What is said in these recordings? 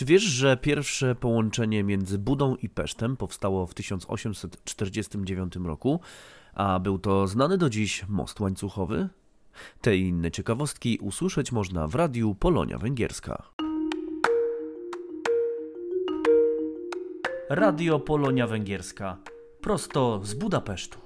Czy wiesz, że pierwsze połączenie między Budą i Pesztem powstało w 1849 roku, a był to znany do dziś most łańcuchowy? Te i inne ciekawostki usłyszeć można w radiu Polonia Węgierska. Radio Polonia Węgierska prosto z Budapesztu.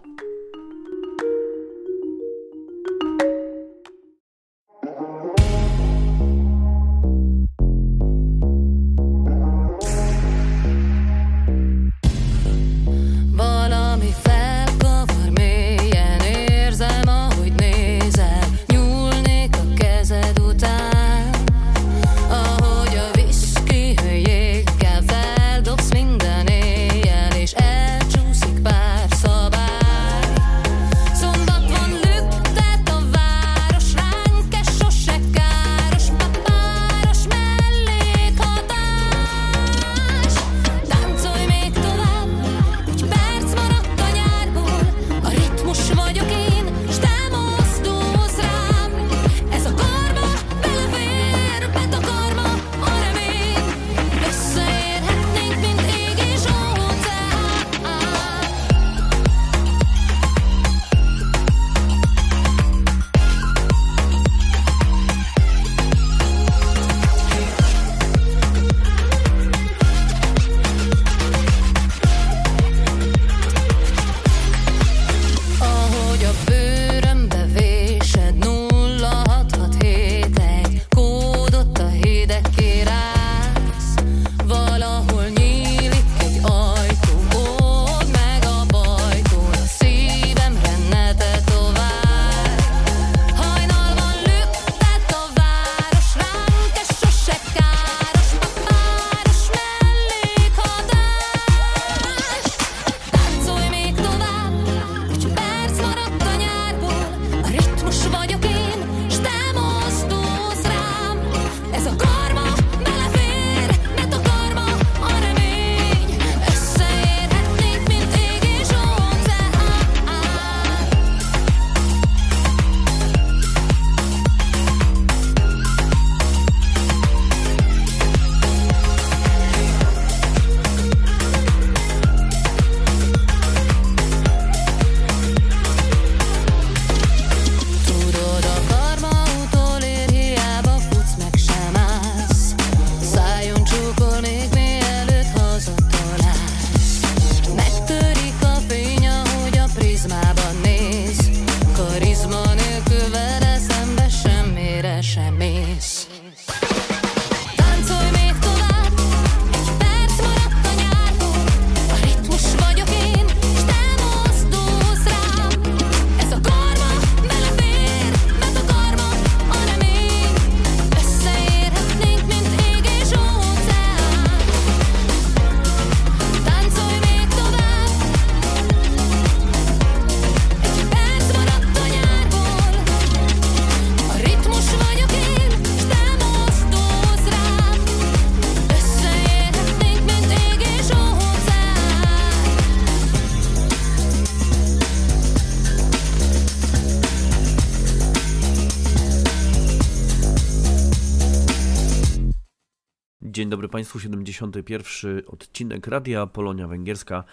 Dzień dobry Państwu, 71. odcinek Radia Polonia Węgierska,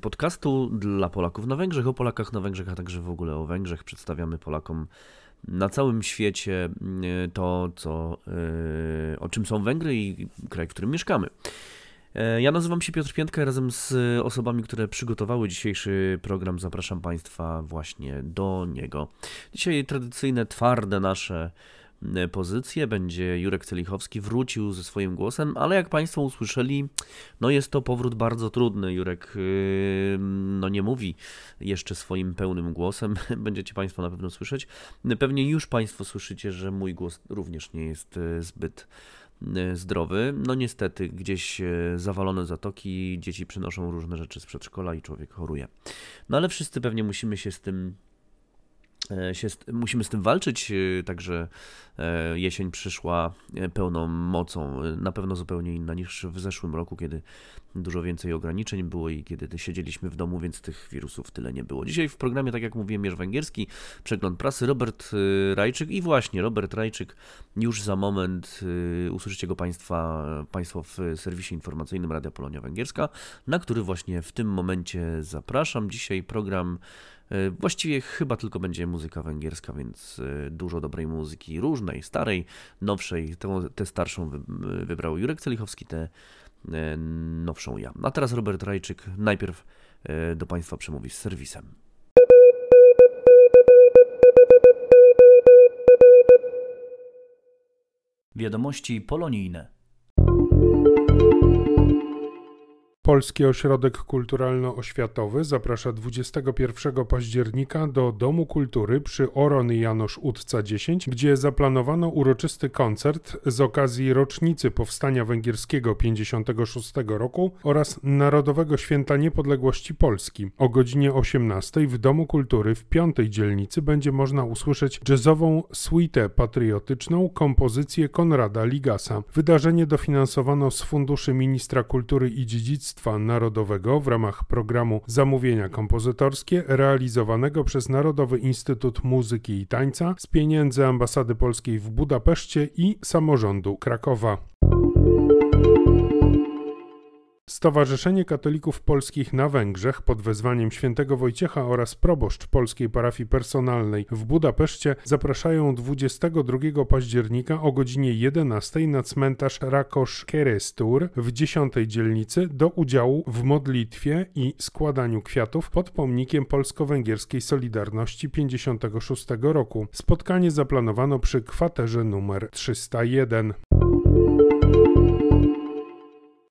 podcastu dla Polaków na Węgrzech, o Polakach na Węgrzech, a także w ogóle o Węgrzech. Przedstawiamy Polakom na całym świecie e, to, co, e, o czym są Węgry i kraj, w którym mieszkamy. E, ja nazywam się Piotr Piętka razem z osobami, które przygotowały dzisiejszy program zapraszam Państwa właśnie do niego. Dzisiaj tradycyjne, twarde nasze pozycję. Będzie Jurek Celichowski, wrócił ze swoim głosem, ale jak Państwo usłyszeli, no jest to powrót bardzo trudny. Jurek yy, no nie mówi jeszcze swoim pełnym głosem, będziecie Państwo na pewno słyszeć. Pewnie już Państwo słyszycie, że mój głos również nie jest e, zbyt e, zdrowy. No niestety, gdzieś zawalone zatoki, dzieci przynoszą różne rzeczy z przedszkola i człowiek choruje. No ale wszyscy pewnie musimy się z tym E, się, musimy z tym walczyć, e, także e, jesień przyszła pełną mocą, na pewno zupełnie inna niż w zeszłym roku, kiedy dużo więcej ograniczeń było i kiedy siedzieliśmy w domu, więc tych wirusów tyle nie było. Dzisiaj w programie, tak jak mówiłem, Mierz Węgierski, przegląd prasy, Robert Rajczyk i właśnie Robert Rajczyk, już za moment usłyszycie go Państwa, Państwo w serwisie informacyjnym Radia Polonia Węgierska, na który właśnie w tym momencie zapraszam. Dzisiaj program E, właściwie chyba tylko będzie muzyka węgierska, więc e, dużo dobrej muzyki, różnej, starej, nowszej. Tę, starszą wybrał Jurek Celichowski, tę e, nowszą ja. A teraz Robert Rajczyk najpierw do Państwa przemówi z serwisem. Wiadomości polonijne. Polski Ośrodek Kulturalno-Oświatowy zaprasza 21 października do Domu Kultury przy Orony Janosz Utca 10, gdzie zaplanowano uroczysty koncert z okazji rocznicy powstania węgierskiego 56 roku oraz Narodowego Święta Niepodległości Polski. O godzinie 18 w Domu Kultury w piątej dzielnicy będzie można usłyszeć jazzową suite patriotyczną kompozycję Konrada Ligasa. Wydarzenie dofinansowano z funduszy Ministra Kultury i Dziedzictwa Dziedzictwa Narodowego w ramach programu Zamówienia Kompozytorskie realizowanego przez Narodowy Instytut Muzyki i Tańca z pieniędzy Ambasady Polskiej w Budapeszcie i samorządu Krakowa. Stowarzyszenie Katolików Polskich na Węgrzech pod wezwaniem świętego Wojciecha oraz proboszcz polskiej parafii personalnej w Budapeszcie zapraszają 22 października o godzinie 11 na cmentarz Rakosz Kerestur w 10 dzielnicy do udziału w modlitwie i składaniu kwiatów pod pomnikiem polsko-węgierskiej Solidarności 56 roku. Spotkanie zaplanowano przy kwaterze numer 301.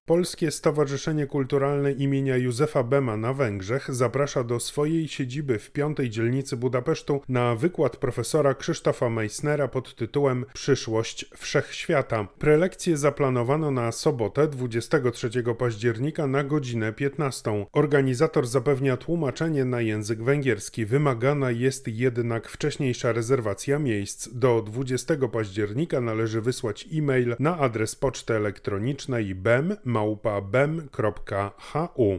Polskie Stowarzyszenie Kulturalne imienia Józefa Bema na Węgrzech zaprasza do swojej siedziby w piątej dzielnicy Budapesztu na wykład profesora Krzysztofa Meissnera pod tytułem Przyszłość Wszechświata. Prelekcję zaplanowano na sobotę 23 października na godzinę 15. Organizator zapewnia tłumaczenie na język węgierski. Wymagana jest jednak wcześniejsza rezerwacja miejsc. Do 20 października należy wysłać e-mail na adres poczty elektronicznej bem małpa bem.hu.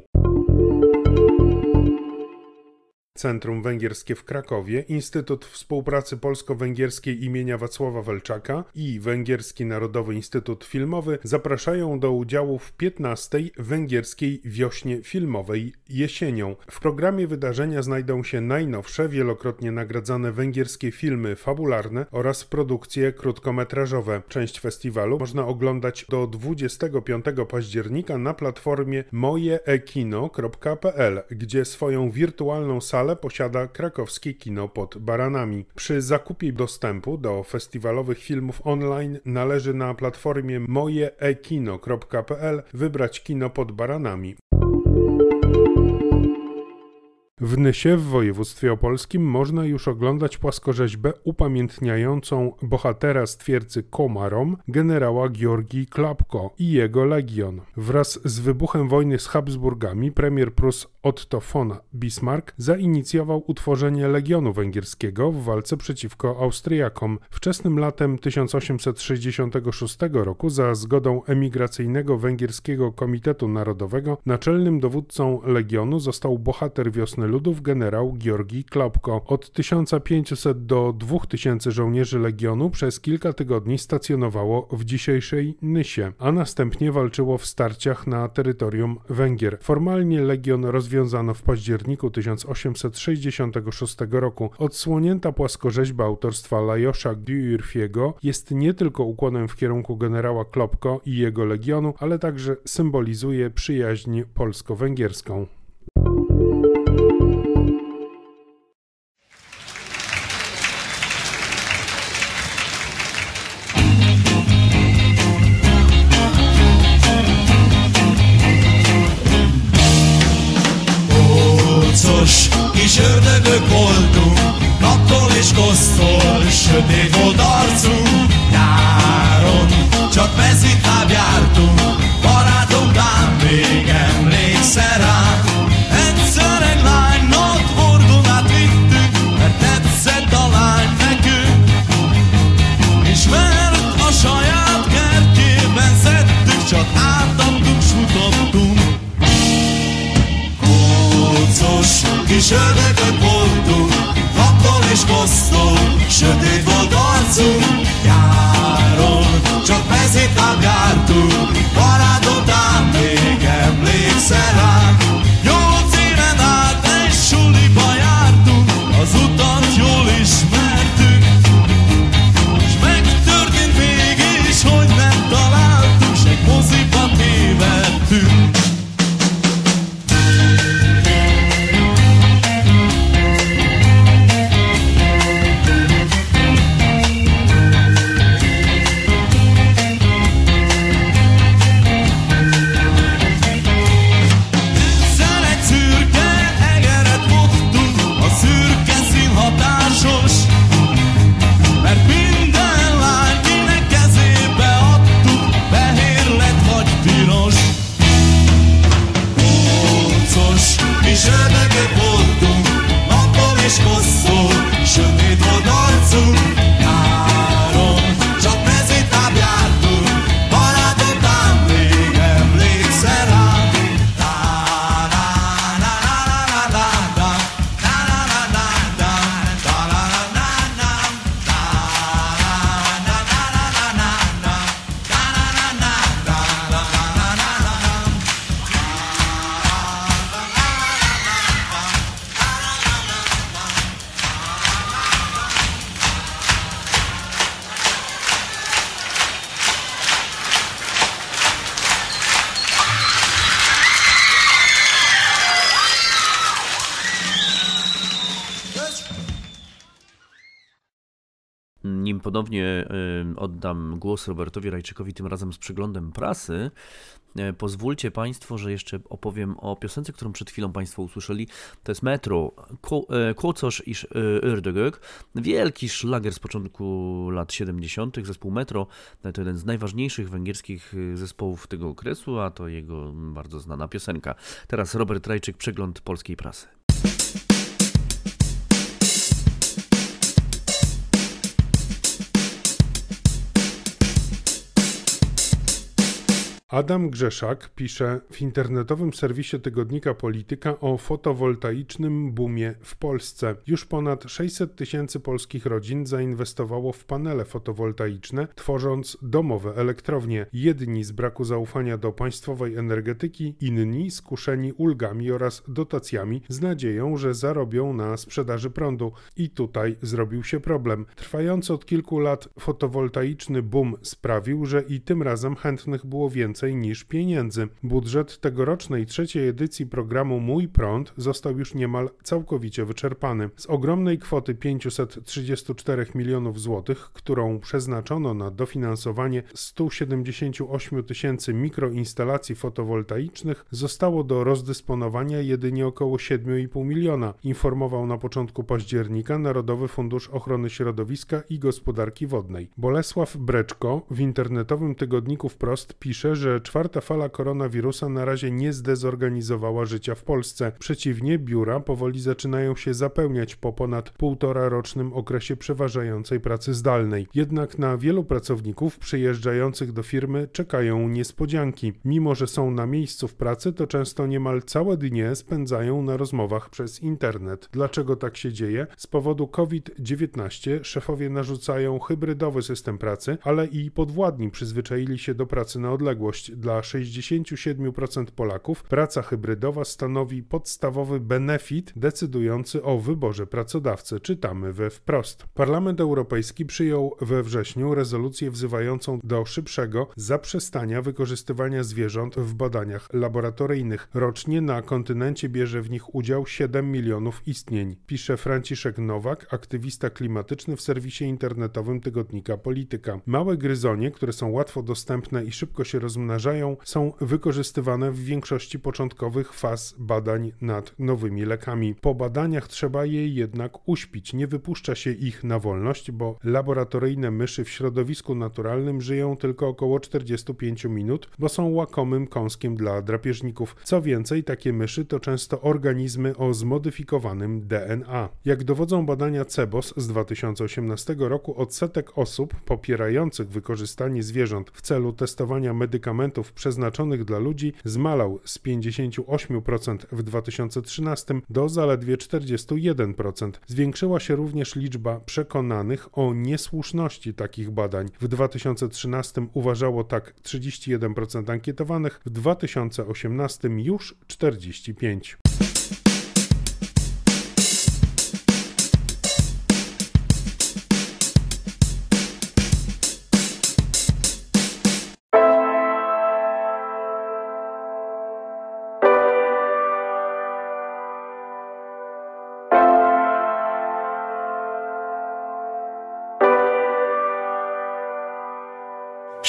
Centrum Węgierskie w Krakowie, Instytut Współpracy Polsko-Węgierskiej imienia Wacława Welczaka i Węgierski Narodowy Instytut Filmowy zapraszają do udziału w 15. Węgierskiej Wiośnie Filmowej jesienią. W programie wydarzenia znajdą się najnowsze, wielokrotnie nagradzane węgierskie filmy fabularne oraz produkcje krótkometrażowe. Część festiwalu można oglądać do 25 października na platformie mojeekino.pl, gdzie swoją wirtualną salę posiada krakowskie kino pod Baranami. Przy zakupie dostępu do festiwalowych filmów online należy na platformie mojeekino.pl wybrać kino pod Baranami. W Nysie w województwie opolskim można już oglądać płaskorzeźbę upamiętniającą bohatera z twierdzy Komarom, generała Georgii Klapko i jego legion. Wraz z wybuchem wojny z Habsburgami premier Prus Otto von Bismarck zainicjował utworzenie Legionu Węgierskiego w walce przeciwko Austriakom. Wczesnym latem 1866 roku za zgodą emigracyjnego Węgierskiego Komitetu Narodowego naczelnym dowódcą Legionu został bohater wiosny ludów generał Georgi Klopko. Od 1500 do 2000 żołnierzy Legionu przez kilka tygodni stacjonowało w dzisiejszej Nysie, a następnie walczyło w starciach na terytorium Węgier. Formalnie Legion rozwiązano w październiku 1866 roku. Odsłonięta płaskorzeźba autorstwa Lajosza Gyurfiego jest nie tylko ukłonem w kierunku generała Klopko i jego legionu, ale także symbolizuje przyjaźń polsko-węgierską. Kis ördögök voltunk, naptól és kosztól, sötét volt arcunk. Nyáron ponownie oddam głos Robertowi Rajczykowi, tym razem z przeglądem prasy. E, pozwólcie Państwo, że jeszcze opowiem o piosence, którą przed chwilą Państwo usłyszeli. To jest Metro, Kocosz iż Ördögök. Wielki szlager z początku lat 70. Zespół Metro to jeden z najważniejszych węgierskich zespołów tego okresu, a to jego bardzo znana piosenka. Teraz Robert Rajczyk, przegląd polskiej prasy. Adam Grzeszak pisze w internetowym serwisie tygodnika Polityka o fotowoltaicznym boomie w Polsce. Już ponad 600 tysięcy polskich rodzin zainwestowało w panele fotowoltaiczne, tworząc domowe elektrownie. Jedni z braku zaufania do państwowej energetyki, inni skuszeni ulgami oraz dotacjami z nadzieją, że zarobią na sprzedaży prądu. I tutaj zrobił się problem. Trwający od kilku lat fotowoltaiczny boom sprawił, że i tym razem chętnych było więcej więcej niż pieniędzy. Budżet tegorocznej trzeciej edycji programu Mój Prąd został już niemal całkowicie wyczerpany. Z ogromnej kwoty 534 milionów złotych, którą przeznaczono na dofinansowanie 178 tysięcy mikroinstalacji fotowoltaicznych, zostało do rozdysponowania jedynie około 7,5 miliona, informował na początku października Narodowy Fundusz Ochrony Środowiska i Gospodarki Wodnej. Bolesław Breczko w internetowym tygodniku wprost pisze, że że czwarta fala koronawirusa na razie nie zdezorganizowała życia w Polsce. Przeciwnie, biura powoli zaczynają się zapełniać po ponad półtora rocznym okresie przeważającej pracy zdalnej. Jednak na wielu pracowników przyjeżdżających do firmy czekają niespodzianki. Mimo, że są na miejscu w pracy, to często niemal całe dnie spędzają na rozmowach przez internet. Dlaczego tak się dzieje? Z powodu COVID-19 szefowie narzucają hybrydowy system pracy, ale i podwładni przyzwyczaili się do pracy na odległość dla 67% Polaków praca hybrydowa stanowi podstawowy benefit decydujący o wyborze pracodawcy, czytamy we wprost. Parlament Europejski przyjął we wrześniu rezolucję wzywającą do szybszego zaprzestania wykorzystywania zwierząt w badaniach laboratoryjnych. Rocznie na kontynencie bierze w nich udział 7 milionów istnień, pisze Franciszek Nowak, aktywista klimatyczny w serwisie internetowym tygodnika Polityka. Małe gryzonie, które są łatwo dostępne i szybko się rozmnażają, są wykorzystywane w większości początkowych faz badań nad nowymi lekami. Po badaniach trzeba je jednak uśpić. Nie wypuszcza się ich na wolność, bo laboratoryjne myszy w środowisku naturalnym żyją tylko około 45 minut, bo są łakomym kąskiem dla drapieżników. Co więcej, takie myszy to często organizmy o zmodyfikowanym DNA. Jak dowodzą badania CEBOS z 2018 roku, odsetek osób popierających wykorzystanie zwierząt w celu testowania medykamentów medykamentów przeznaczonych dla ludzi zmalał z 58% w 2013 do zaledwie 41%. Zwiększyła się również liczba przekonanych o niesłuszności takich badań. W 2013 uważało tak 31% ankietowanych, w 2018 już 45%.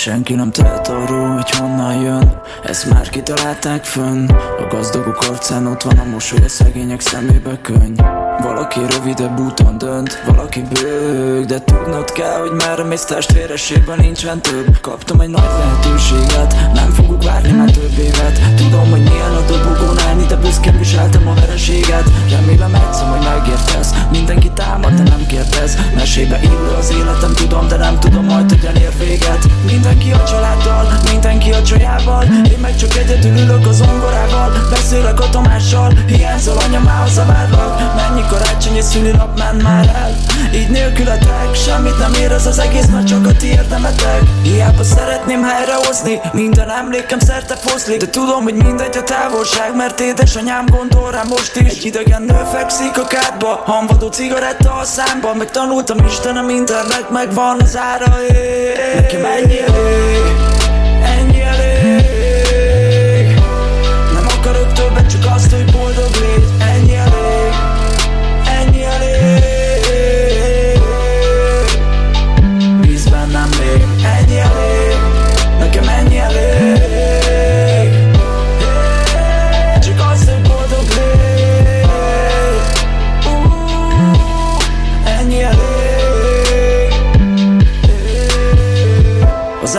Senki nem tehet arról, hogy honnan jön. Ezt már kitalálták fönn. A gazdagok arcán ott van a mosoly A szegények szemébe könny Valaki rövidebb úton dönt Valaki bőg De tudnod kell, hogy már mész testvérességben nincsen több. Kaptam egy nagy lehetőséget Nem fogok várni már több évet. Tudom, hogy milyen a dobogón állni De büszkén viseltem a vereséget. Remélem egyszer, hogy megértesz Mindenki támad, de nem kérdez. Mesébe illő az életem, tudom, de nem tudom majd, hogy elér véget. Mindenki a családdal, mindenki a csajával Én meg csak egyedül ülök az ongorával. Beszélek a Tomással, hiányzol anyamához a várlak. Mennyi karácsonyi szülinap ment már el. Így nélkületek, semmit nem ér az az egész, mert csak a ti érdemetek. Hiába szeretném helyrehozni, minden emlékem szerte foszlik. De tudom, hogy mindegy a távolság, mert édesanyám gondol rá most is. Egy idegen nő fekszik a kádba, hanvadó cigaretta a számban Megtanultam Istenem, mindennek megvan az ára, é. Nekem ennyi elég,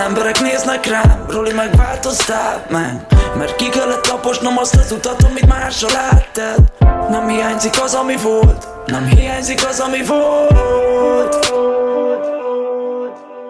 emberek néznek rám Roli megváltoztál meg Mert ki kellett taposnom azt az utat, amit másra láttad Nem hiányzik az, ami volt Nem hiányzik az, ami volt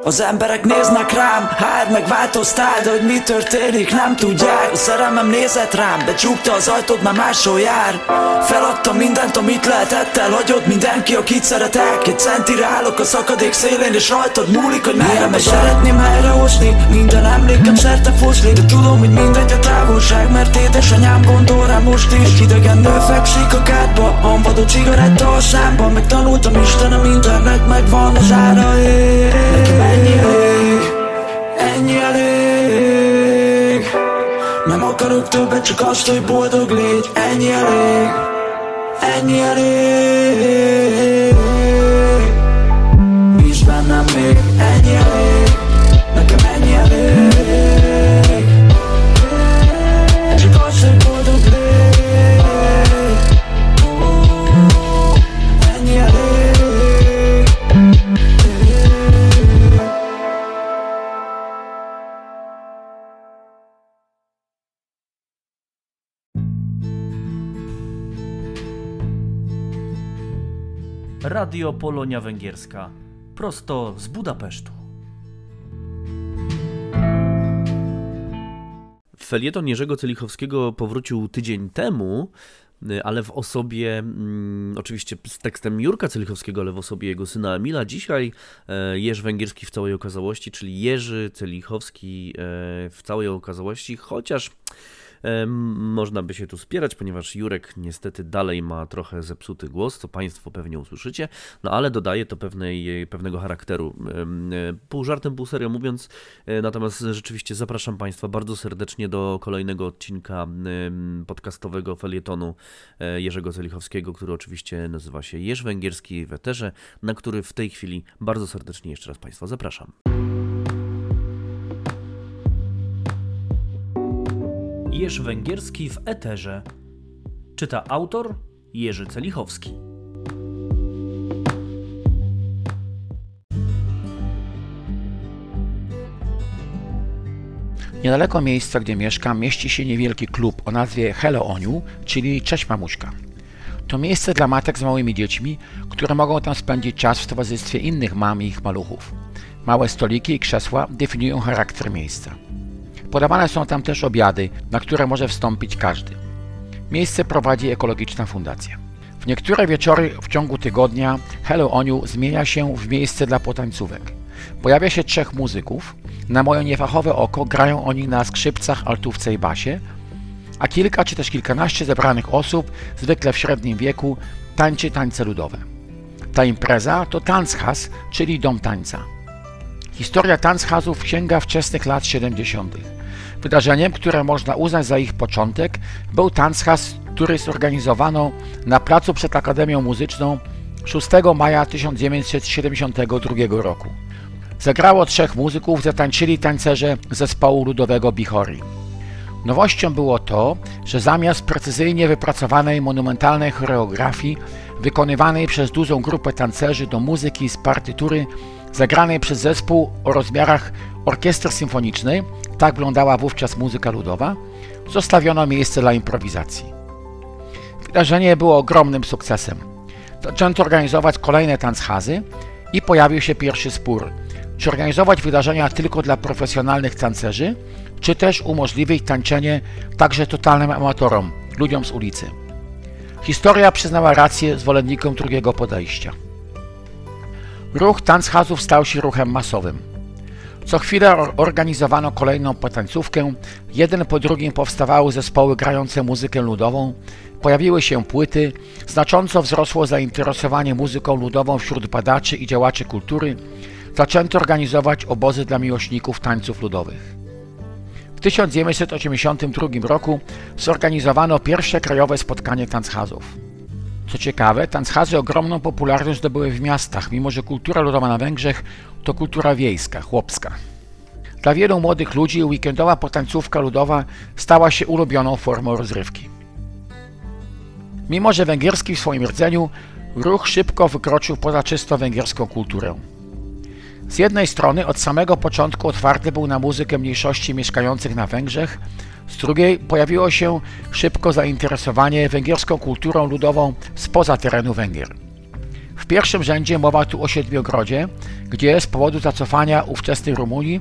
az emberek néznek rám, hát megváltoztál, de hogy mi történik nem tudják. A szerelmem nézett rám, de csukta az ajtót, már máshol jár. Feladtam mindent, amit lehetett, elhagyott mindenki, akit szeretek Egy centire állok a szakadék szélén, és rajtad múlik, hogy merre megy. Szeretném helyrehozni, minden emlékem szerte fosni De tudom, hogy mindegy a távolság, mert édesanyám gondol rám most is. Egy idegen nő fekszik a kádba, hanvadó cigaretta a számban. Megtanultam Istenem, mindennek megvan az ára, Nekem ennyi elég, ennyi elég. Nem akarok többet, csak azt, hogy boldog légy. Ennyi elég, ennyi elég Radio Polonia Węgierska. Prosto z Budapesztu. Felieton Jerzego Celichowskiego powrócił tydzień temu, ale w osobie, mm, oczywiście z tekstem Jurka Celichowskiego, ale w osobie jego syna Emila. Dzisiaj e, Jerzy Węgierski w całej okazałości, czyli Jerzy Celichowski e, w całej okazałości, chociaż Można by się tu spierać, ponieważ Jurek niestety dalej ma trochę zepsuty głos, co Państwo pewnie usłyszycie, no ale dodaje to pewnej, pewnego charakteru. E, Pół żartem, pół serio mówiąc, e, natomiast rzeczywiście zapraszam Państwa bardzo serdecznie do kolejnego odcinka podcastowego felietonu e, Jerzego Celichowskiego, który oczywiście nazywa się Jerz Węgierski w Eterze, na który w tej chwili bardzo serdecznie jeszcze raz Państwa zapraszam. Jerz Węgierski w Eterze. Czyta autor Jerzy Celichowski. Niedaleko miejsca, gdzie mieszkam, mieści się niewielki klub o nazwie Hello Oniu, czyli Cześć Mamuśka. To miejsce dla matek z małymi dziećmi, które mogą tam spędzić czas w towarzystwie innych mam i ich maluchów. Małe stoliki i krzesła definiują charakter miejsca. Podawane są tam też obiady, na które może wstąpić każdy. Miejsce prowadzi ekologiczna fundacja. W niektóre wieczory w ciągu tygodnia Hello Oniu zmienia się w miejsce dla potańcówek. Pojawia się trzech muzyków. Na moje niefachowe oko grają oni na skrzypcach, altówce i basie, a kilka czy też kilkanaście zebranych osób, zwykle w średnim wieku, tańczy tańce ludowe. Ta impreza to Tanzhas, czyli dom tańca. Historia Tanzhasów sięga wczesnych lat 70. Wydarzeniem, które można uznać za ich początek, był Tanzhas, który zorganizowano na placu przed Akademią Muzyczną 6 maja 1972 roku. Zagrało trzech muzyków, zatańczyli tańcerze zespołu ludowego Bichori. Nowością było to, że zamiast precyzyjnie wypracowanej monumentalnej choreografii wykonywanej przez dużą grupę tancerzy do muzyki z partytury zagranej przez zespół o rozmiarach orkiestry symfonicznej, tak wyglądała wówczas muzyka ludowa, zostawiono miejsce dla improwizacji. Wydarzenie było ogromnym sukcesem. Zaczęto organizować kolejne tanzhazy i pojawił się pierwszy spór, czy organizować wydarzenia tylko dla profesjonalnych tancerzy, czy też umożliwić tańczenie także totalnym amatorom, ludziom z ulicy. Historia przyznała rację zwolennikom drugiego podejścia. Ruch tanzhazów stał się ruchem masowym. Co chwilę or- organizowano kolejną potańcówkę, jeden po drugim powstawały zespoły grające muzykę ludową, pojawiły się płyty, znacząco wzrosło zainteresowanie muzyką ludową wśród badaczy i działaczy kultury, zaczęto organizować obozy dla miłośników tańców ludowych. W 1982 roku zorganizowano pierwsze krajowe spotkanie tanzhazów. Co ciekawe, tanzhazy ogromną popularność zdobyły w miastach, mimo że kultura ludowa na Węgrzech to kultura wiejska, chłopska. Dla wielu młodych ludzi weekendowa potańcówka ludowa stała się ulubioną formą rozrywki. Mimo że węgierski w swoim rdzeniu, ruch szybko wykroczył poza czysto węgierską kulturę. Z jednej strony od samego początku otwarty był na muzykę mniejszości mieszkających na Węgrzech, Z drugiej pojawiło się szybko zainteresowanie węgierską kulturą ludową spoza terenu Węgier. W pierwszym rzędzie mowa tu o Siedmiogrodzie, gdzie z powodu zacofania ówczesnej Rumunii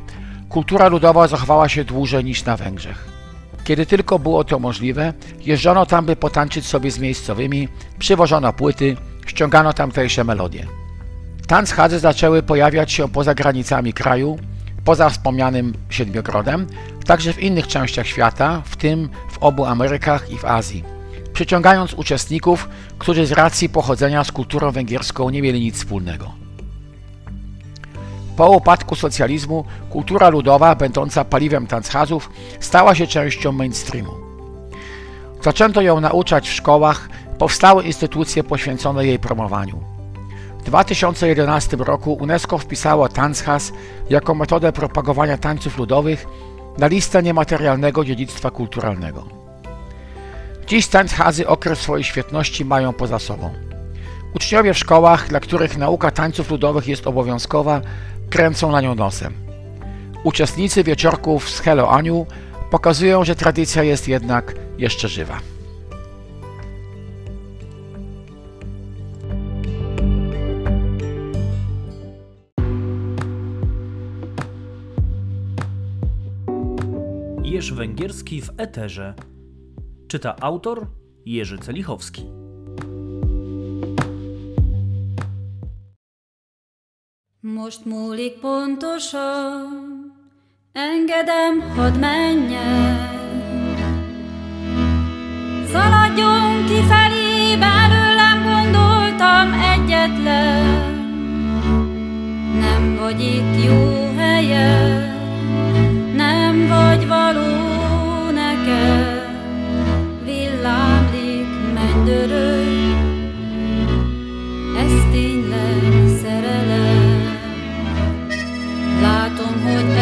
kultura ludowa zachowała się dłużej niż na Węgrzech. Kiedy tylko było to możliwe, jeżdżono tam, by potańczyć sobie z miejscowymi, przywożono płyty, ściągano tamtejsze melodie. Tanzhadze zaczęły pojawiać się poza granicami kraju, poza wspomnianym Siedmiogrodem, także w innych częściach świata, w tym w obu Amerykach i w Azji, przyciągając uczestników, którzy z racji pochodzenia z kulturą węgierską nie mieli nic wspólnego. Po upadku socjalizmu kultura ludowa, będąca paliwem tanzhazów, stała się częścią mainstreamu. Zaczęto ją nauczać w szkołach, powstały instytucje poświęcone jej promowaniu. W 2011 roku UNESCO wpisało tanzhaz jako metodę propagowania tańców ludowych na listę niematerialnego dziedzictwa kulturalnego. Dziś tanzhazy okres swojej świetności mają poza sobą. Uczniowie w szkołach, dla których nauka tańców ludowych jest obowiązkowa, kręcą na nią nosem. Uczestnicy wieczorków z Hello Aniu pokazują, że tradycja jest jednak jeszcze żywa. Jerzy Węgierski w Eterze. Czyta autor Jerzy Celichowski. Most múlik pontosan, engedem, hadd menjen. Szaladjon kifelé, belőlem gondoltam egyetlen. Nem vagy itt jó helyen, hogy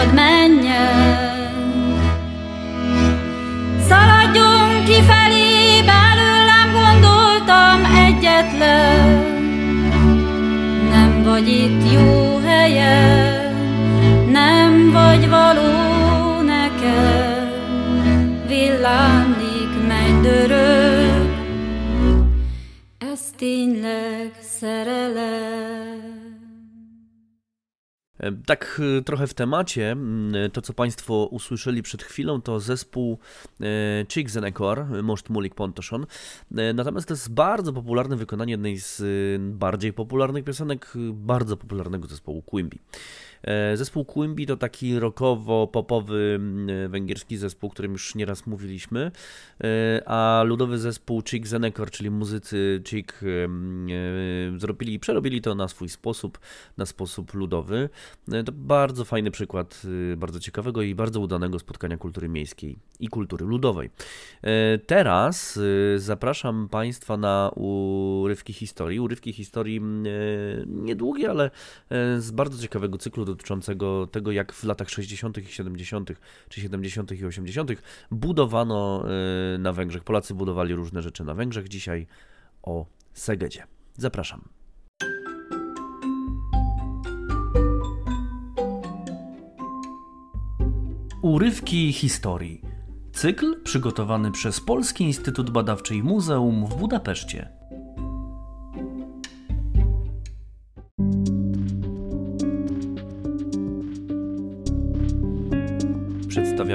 engedem, hadd Tak e, trochę w temacie, to co Państwo usłyszeli przed chwilą to zespół e, Chick Zenekor, Most Mulik Pontoszon. E, Natomiast to jest bardzo popularne wykonanie jednej z e, bardziej popularnych piosenek e, bardzo popularnego zespołu Quimby. E, Zespół Quimby to taki rockowo-popowy m, węgierski zespół, o którym już nieraz mówiliśmy, e, a ludowy zespół Chick Zenekor, czyli muzycy Chick, e, zrobili, przerobili to na swój sposób, na sposób ludowy. E, To bardzo fajny przykład bardzo ciekawego i bardzo udanego spotkania kultury miejskiej i kultury ludowej. E, Teraz zapraszam Państwa na urywki historii. Urywki historii mm, e, niedługie, ale e, z bardzo ciekawego cyklu dotyczącego tego, jak w latach 60. i 70., czy 70. i 80. budowano e, na Węgrzech. Polacy budowali różne rzeczy na Węgrzech. Dzisiaj o Segedzie. Zapraszam. Urywki historii. Cykl przygotowany przez Polski Instytut Badawczy i Muzeum w Budapeszcie.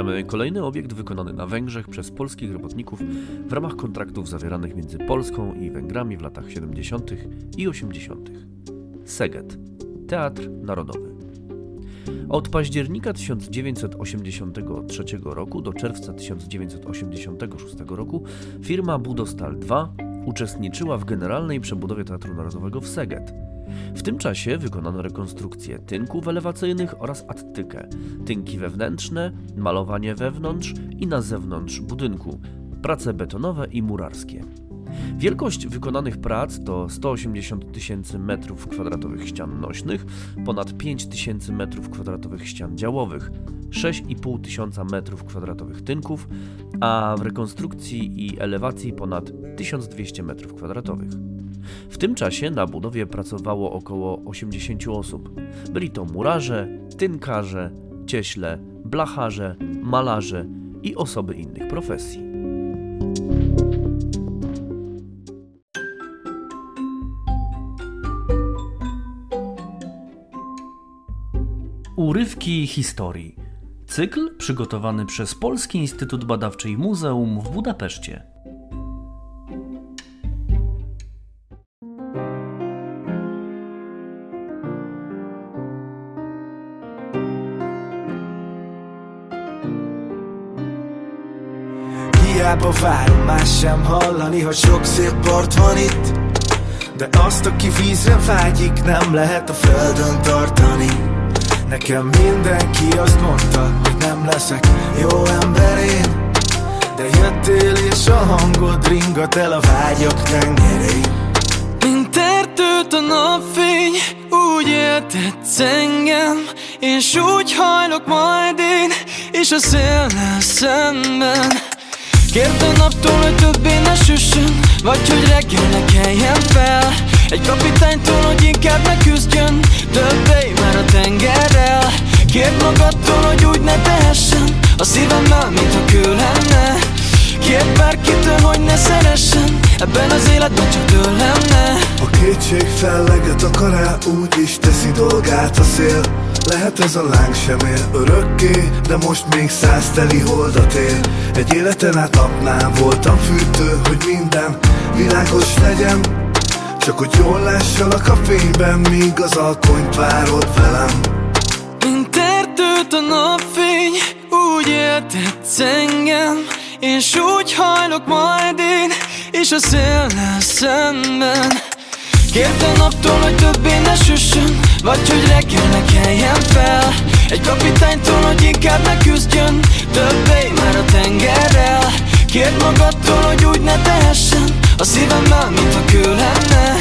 Przedstawiamy kolejny obiekt wykonany na Węgrzech przez polskich robotników w ramach kontraktów zawieranych między Polską i Węgrami w latach 70. i 80. Szeged, Teatr Narodowy. Od października 1983 roku do czerwca 1986 roku firma Budostal 2 uczestniczyła w generalnej przebudowie Teatru Narodowego w Szeged. W tym czasie wykonano rekonstrukcję tynków elewacyjnych oraz attykę, tynki wewnętrzne, malowanie wewnątrz i na zewnątrz budynku, prace betonowe i murarskie. Wielkość wykonanych prac to 180 tysięcy metrów kwadratowych ścian nośnych, ponad 5 tysięcy metrów kwadratowych ścian działowych, 6,5 tysiąca metrów kwadratowych tynków, a w rekonstrukcji i elewacji ponad 1200 metrów kwadratowych. W tym czasie na budowie pracowało około 80 osób. Byli to murarze, tynkarze, cieśle, blacharze, malarze i osoby innych profesji. Urywki historii. Cykl przygotowany przez Polski Instytut Badawczy i Muzeum w Budapeszcie. Hiába várom, más sem hallani, hogy sok szép part van itt. De azt, aki vízre vágyik, nem lehet a földön tartani. Nekem mindenki azt mondta, hogy nem leszek jó ember én. De jöttél és a hangod ringat el a vágyak tengerén Mint erdőt a napfény, úgy éltetsz engem És úgy hajlok majd én, és a szélnel szemben Kérd a naptól, hogy többé ne süssön Vagy hogy reggel ne keljen fel. Egy kapitánytól, hogy inkább ne küzdjön Többé már a tengerrel. Kérd magadtól, hogy úgy ne tehessen A szívemmel, mint a kő lenne. Kérd bárkitől, hogy ne szeressen Ebben az életben csak tőlem ne A kétség felleget akar el, úgy is teszi dolgát a szél Lehet ez a láng sem él örökké, de most még száz teli holdat ér Egy életen át napnál voltam fűtő, hogy minden világos legyen. Csak hogy jól lássalak a fényben, míg az alkonyt várod velem. Mint erdőt a napfény, úgy éltetsz engem. És úgy hajlok majd én, és a széllel szemben Kért a naptól, hogy többé ne süssön Vagy hogy reggel ne keljen fel. Egy kapitánytól, hogy inkább ne küzdjön Többé már a tengerrel. Kért magadtól, hogy úgy ne tehessen A szívemmel, mint a kő lenne.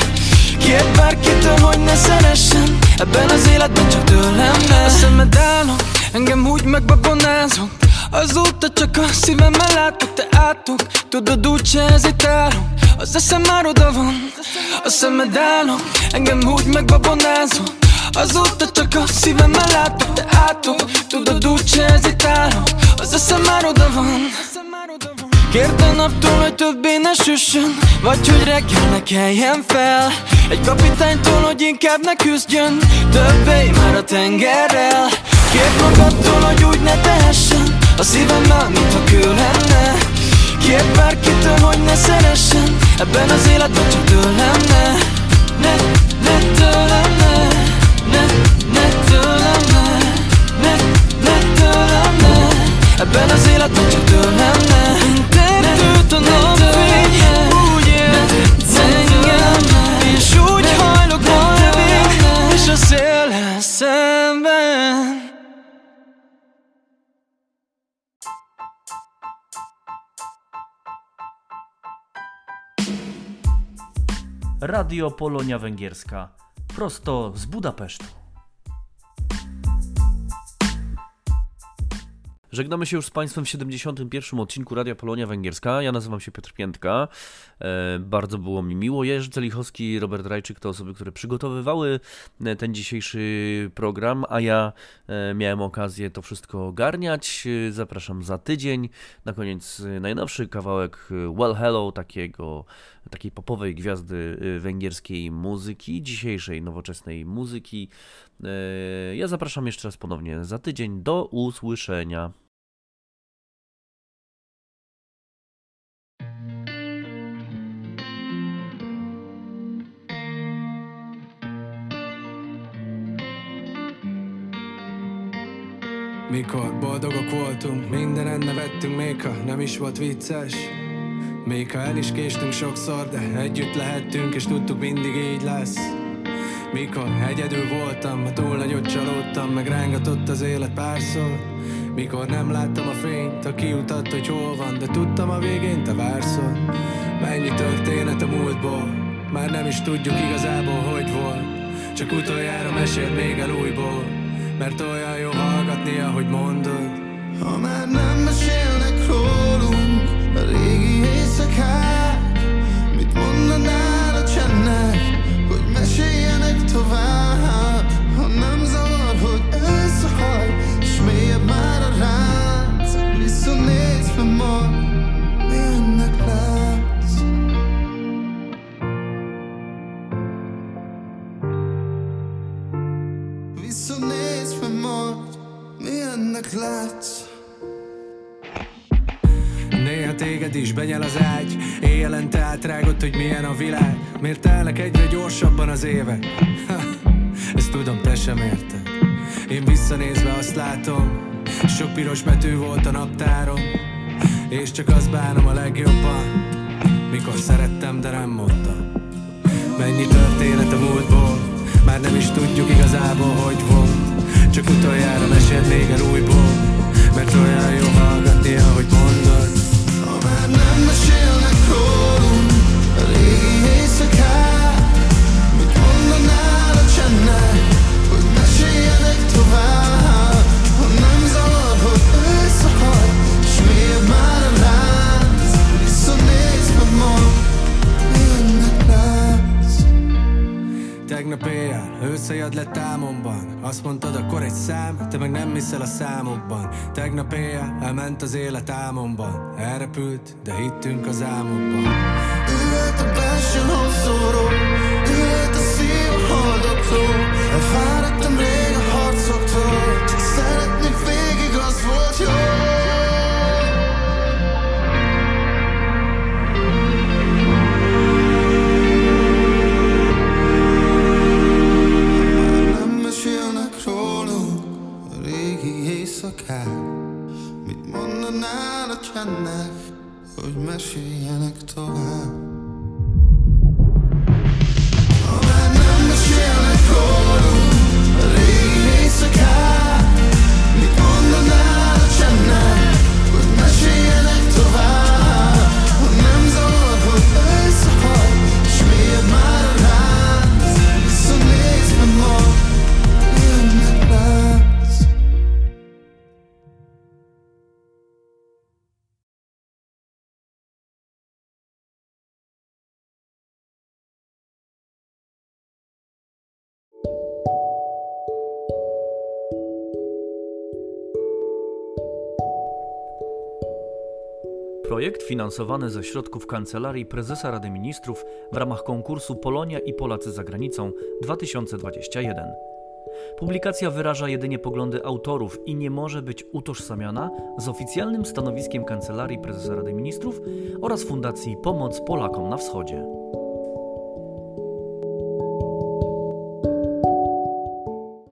Kért bárkitől, hogy ne szeressen Ebben az életben csak tőlem ne. A szemed állok, engem úgy megbabonázok Azóta csak a szívemmel látok, te átok. Tudod úgy se hezitálok Az eszem már oda van. A szemed állok, engem úgy megbabonázok Azóta csak a szívemmel látok, te átok. Tudod úgy se hezitálok Az eszem már oda van. Kért a naptól, hogy többé ne süssön Vagy hogy reggel ne keljen fel. Egy kapitánytól, hogy inkább ne küzdjön Többé már a tengerrel. Kért magadtól, hogy úgy ne tehessen A szívemmel, mint a kő lenne. Kért bárkitől, hogy ne szeressen Ebben az életben csak tőlem ne Ne, ne tőlem ne Ne, ne tőlem ne Ne, ne tőlem ne Ebben az életben csak tőlem ne Mint erdőt a napfény Radio Polonia Węgierska. Prosto z Budapesztu. Żegnamy się już z Państwem w 71. odcinku Radia Polonia Węgierska. Ja nazywam się Piotr Piętka. E, bardzo było mi miło. Jerzy Celichowski, Robert Rajczyk to osoby, które przygotowywały e, ten dzisiejszy program, a ja e, miałem okazję to wszystko ogarniać. E, Zapraszam za tydzień. Na koniec e, najnowszy kawałek Well Hello, takiego, takiej popowej gwiazdy e, węgierskiej muzyki, dzisiejszej nowoczesnej muzyki. E, Ja zapraszam jeszcze raz ponownie za tydzień. Do usłyszenia. Mikor boldogok voltunk, mindenen nevettünk, még ha nem is volt vicces Még ha el is késtünk sokszor, de együtt lehettünk, és tudtuk mindig így lesz. Mikor egyedül voltam, ha túl nagyot csalódtam, meg rángatott az élet párszor. Mikor nem láttam a fényt, a kiutat, hogy hol van, de tudtam a végén te várszol Mennyi történet a múltból, már nem is tudjuk igazából, hogy volt. Csak utoljára mesél még el újból, mert olyan jó hallgatni, ahogy mondod. Ha már nem mesélnek rólunk a régi éjszakák Mit mondanál a csendnek, hogy meséljenek tovább? Ha nem zavar, hogy összehaj, és mélyebb már a ránc Visszanézve ma, mi ennek látsz. Visszanézve most, mi ennek látsz Is benyel az ágy. Éjjelente átrágott, hogy milyen a világ. Miért telnek egyre gyorsabban az évek? Ha, Ezt tudom, te sem érted. Én visszanézve azt látom Sok piros betű volt a naptáron És csak azt bánom a legjobban Mikor szerettem, de nem mondtam. Mennyi történet a múltból Már nem is tudjuk igazából, hogy volt. Csak utoljára mesél még el újból Mert olyan jó hallgatni, ahogy már nem mesélnek rólunk a régi éjszakák Mit mondanál a csendnek, hogy meséljenek tovább Tegnap éjjel összejad lett álmomban. Azt mondtad, akkor egy szám, te meg nem hiszel a számokban. Tegnap éjjel elment az élet álmomban. Elrepült, de hittünk az álmokban. Üveg Életek belső hosszúról Ülhet a szív a haldokló éjszakák Mit mondanál a csendnek, hogy meséljenek tovább? Ha már nem mesélnek rólunk a régi éjszakák Mit mondanál a csendnek, hogy meséljenek tovább Projekt finansowany ze środków Kancelarii Prezesa Rady Ministrów w ramach konkursu Polonia i Polacy za granicą 2021. Publikacja wyraża jedynie poglądy autorów i nie może być utożsamiana z oficjalnym stanowiskiem Kancelarii Prezesa Rady Ministrów oraz Fundacji Pomoc Polakom na Wschodzie.